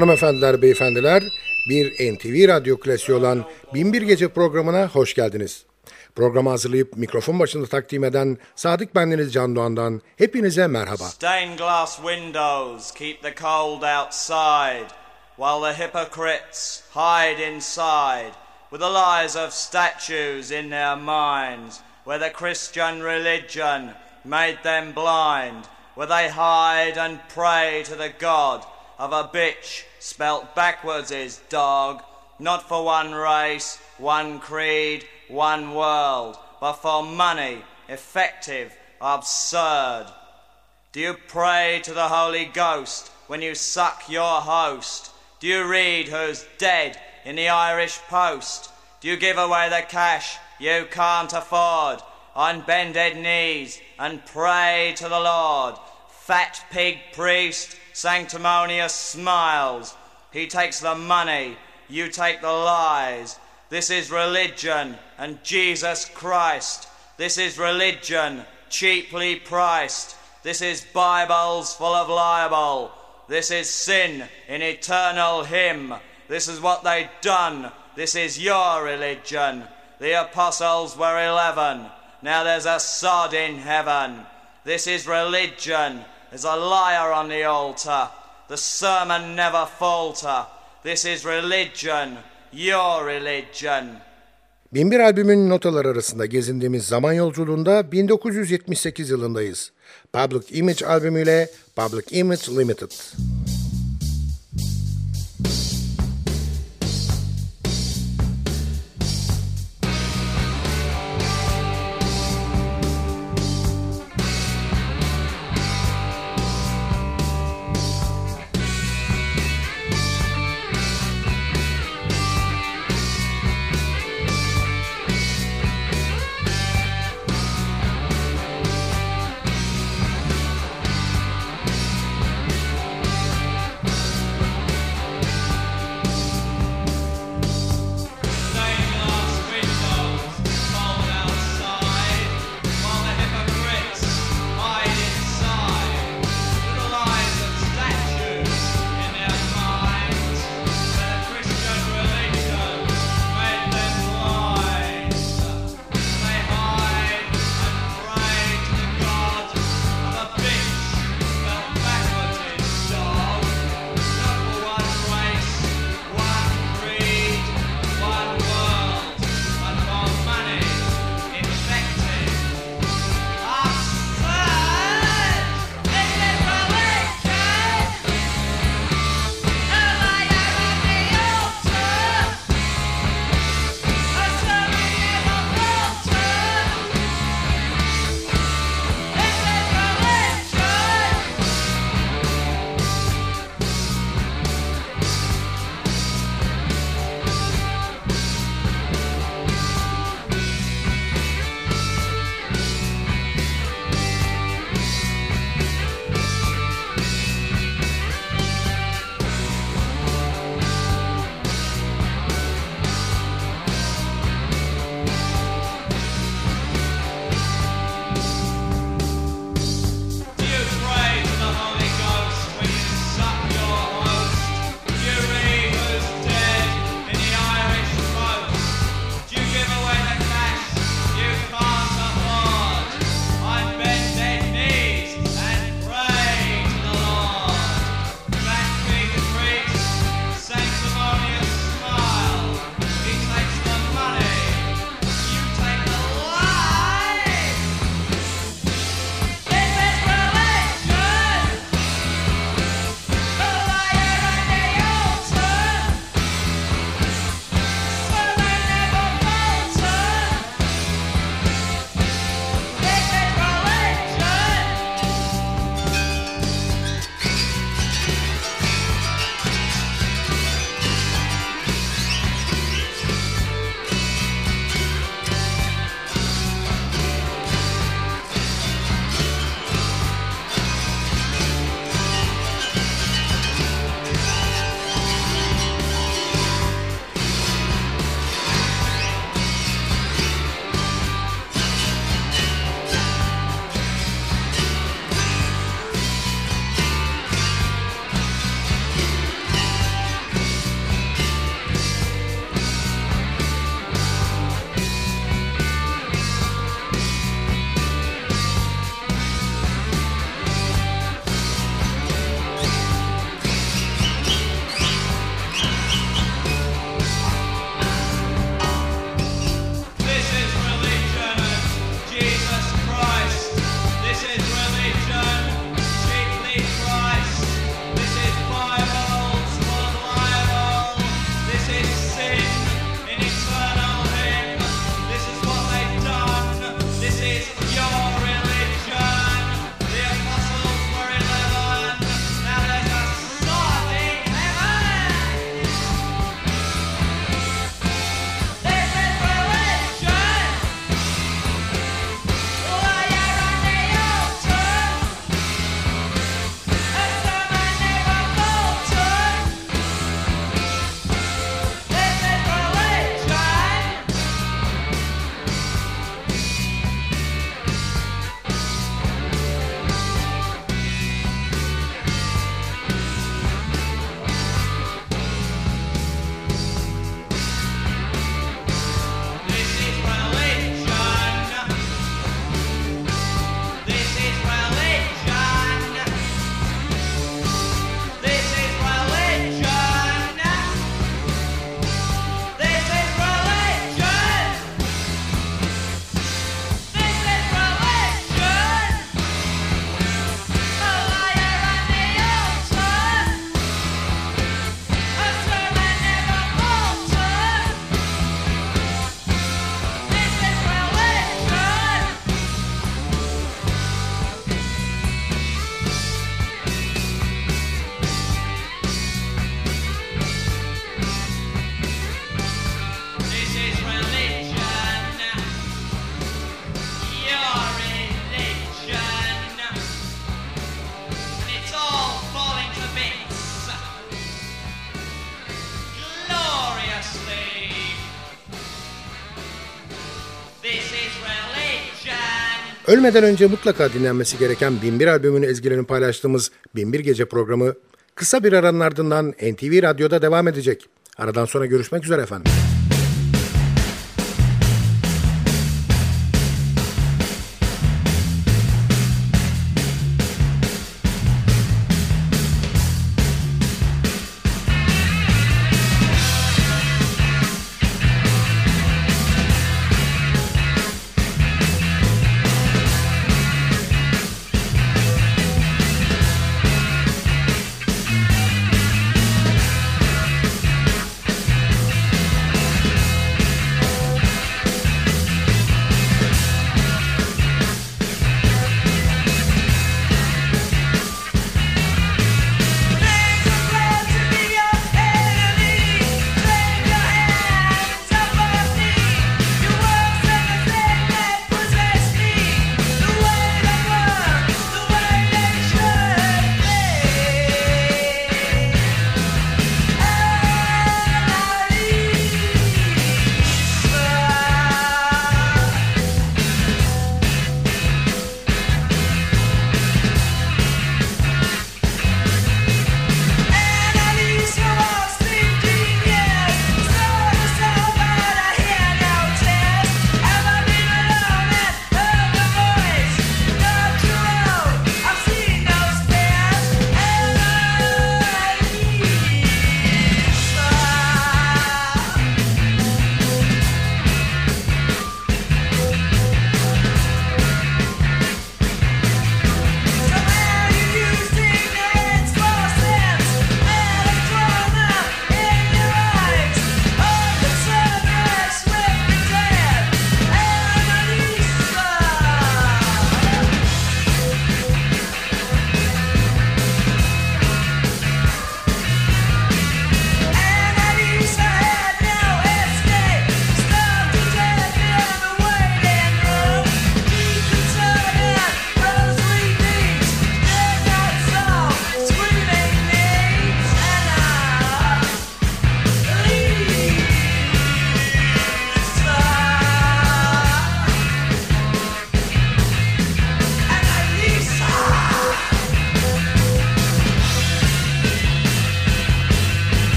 Hanımefendiler, beyefendiler, bir NTV Radyo klasiği olan Binbir Gece programına hoş geldiniz. Programı hazırlayıp mikrofon başında takdim eden Sadık Bendeniz Can Doğan'dan hepinize merhaba. Stained glass windows keep the cold outside, while the hypocrites hide inside, with the lies of statues in their minds, where the Christian religion made them blind, where they hide and pray to the God of a bitch spelt backwards is dog, not for one race, one creed, one world, but for money, effective, absurd. Do you pray to the Holy Ghost when you suck your host? Do you read who's dead in the Irish Post? Do you give away the cash you can't afford on bended knees and pray to the Lord? Fat pig priest, sanctimonious smiles. He takes the money, you take the lies. This is religion and Jesus Christ. This is religion cheaply priced. This is Bibles full of libel. This is sin in eternal hymn. This is what they done. This is your religion. The apostles were eleven. Now there's a sod in heaven. This is religion. There's a liar on the altar. The sermon never falter. This is religion. Your religion. Binbir albümün notalar arasında gezindiğimiz zaman yolculuğunda 1978 yılındayız. Public Image albümüyle Public Image Limited. Ölmeden önce mutlaka dinlenmesi gereken 1001 albümünü ezgilerini paylaştığımız 1001 Gece programı kısa bir aranın ardından NTV Radyo'da devam edecek. Aradan sonra görüşmek üzere efendim.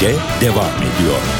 Gece devam ediyor.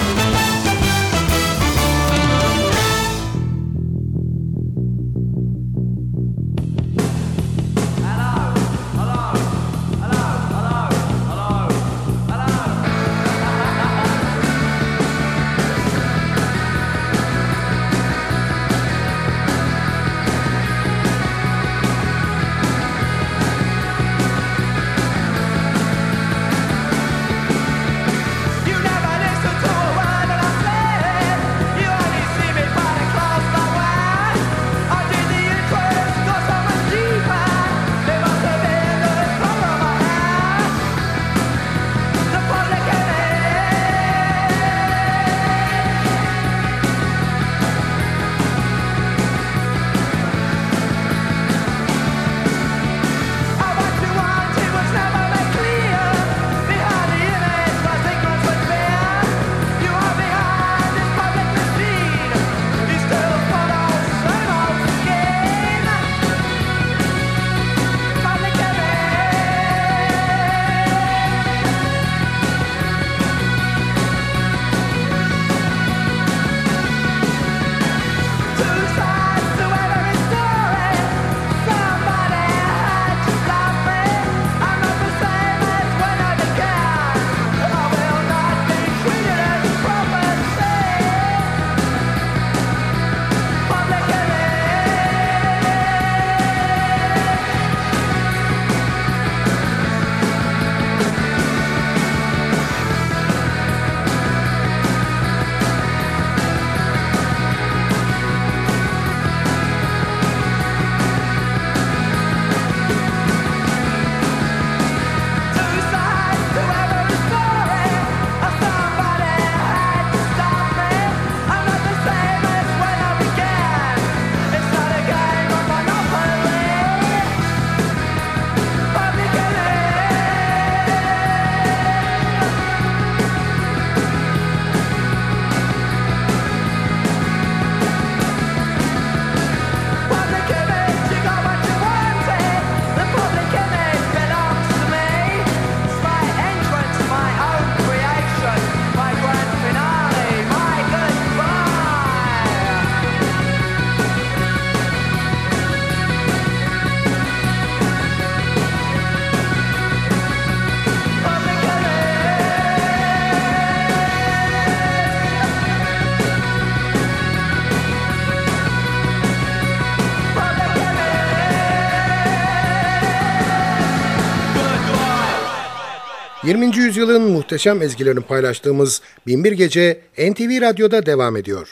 20. yüzyılın muhteşem ezgilerini paylaştığımız Binbir Gece NTV Radyo'da devam ediyor.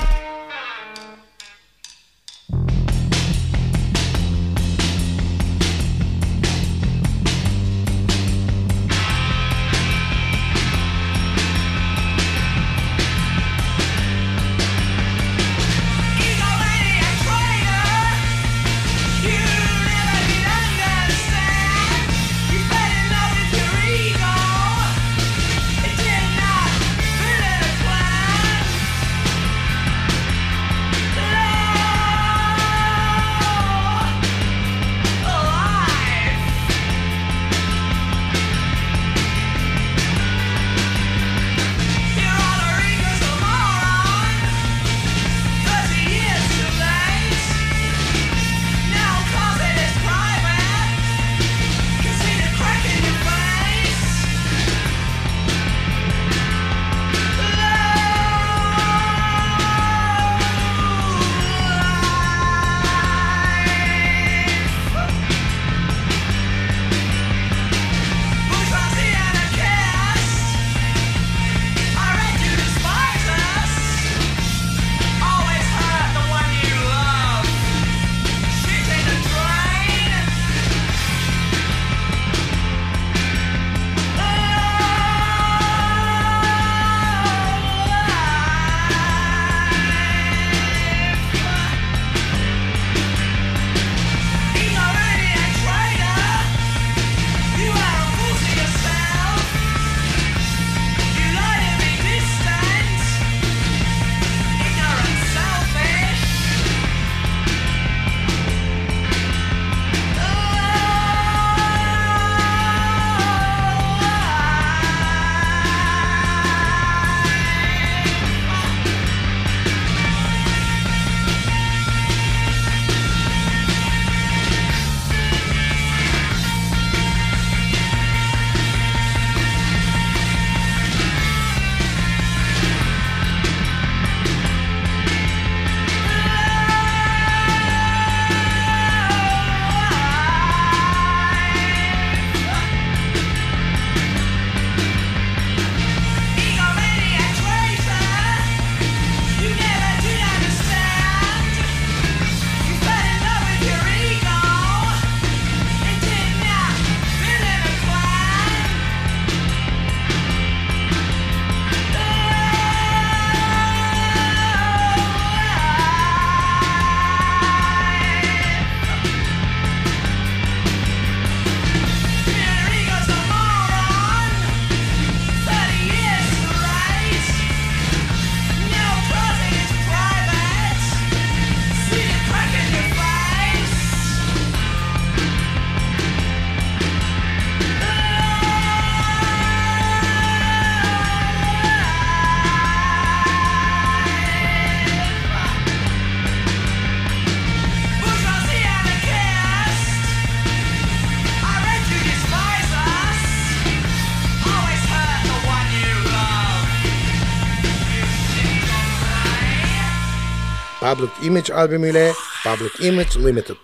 Public Image albümüyle Public Image Limited.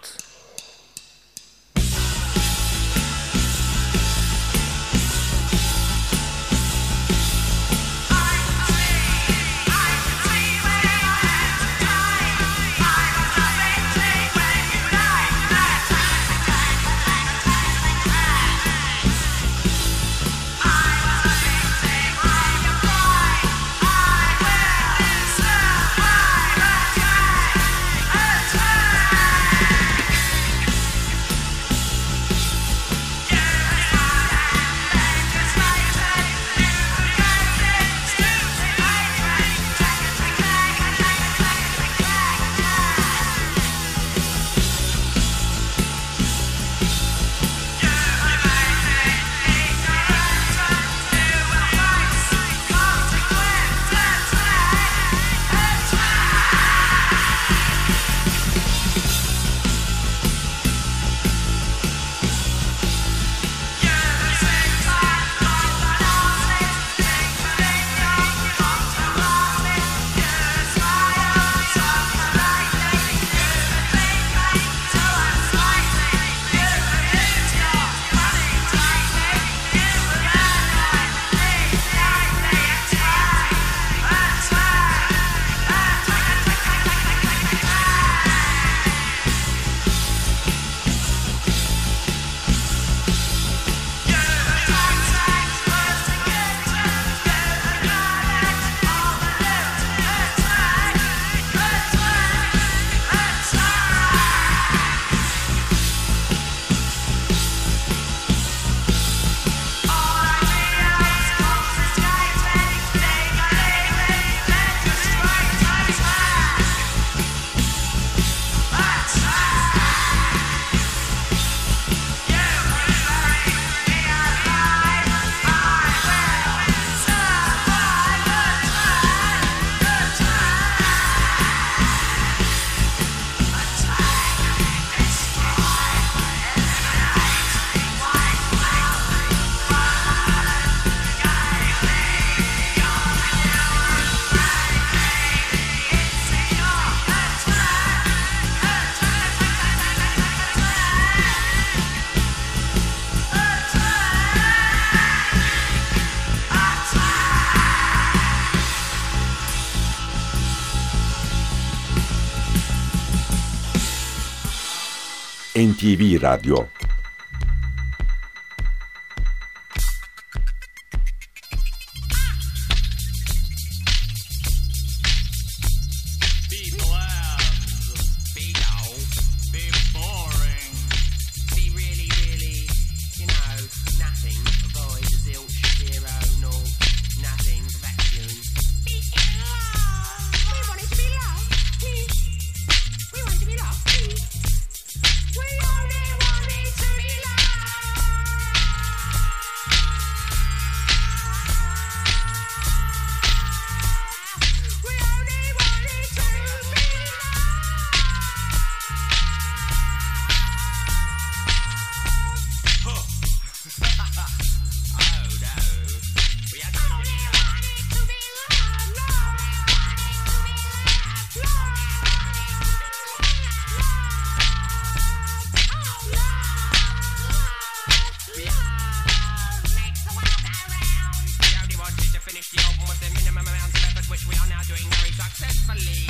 NTV Radyo doing very successfully.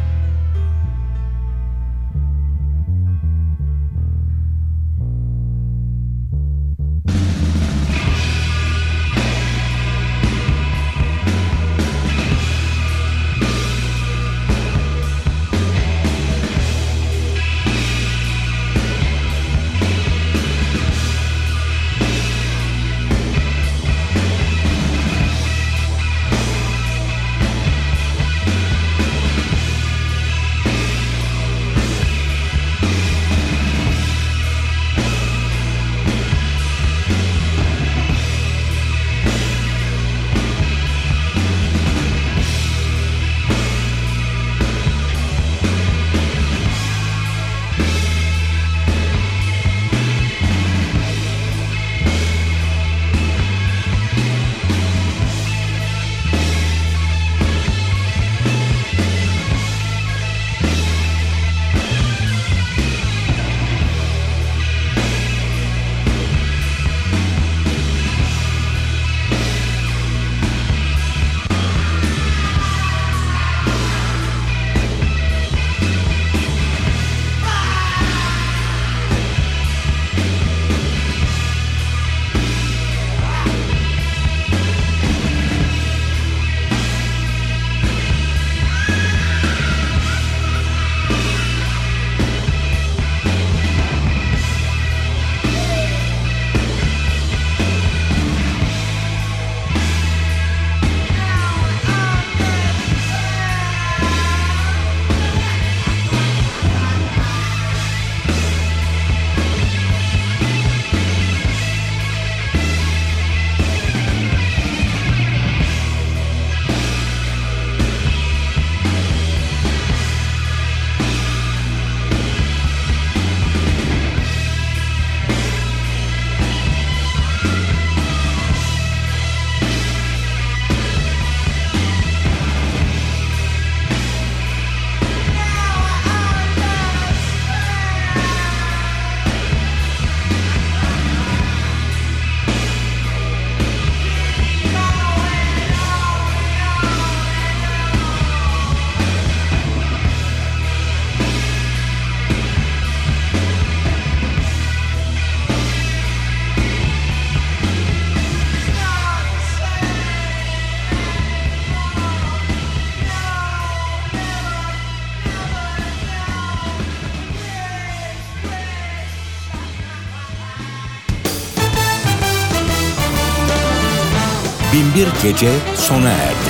Gece sona erdi.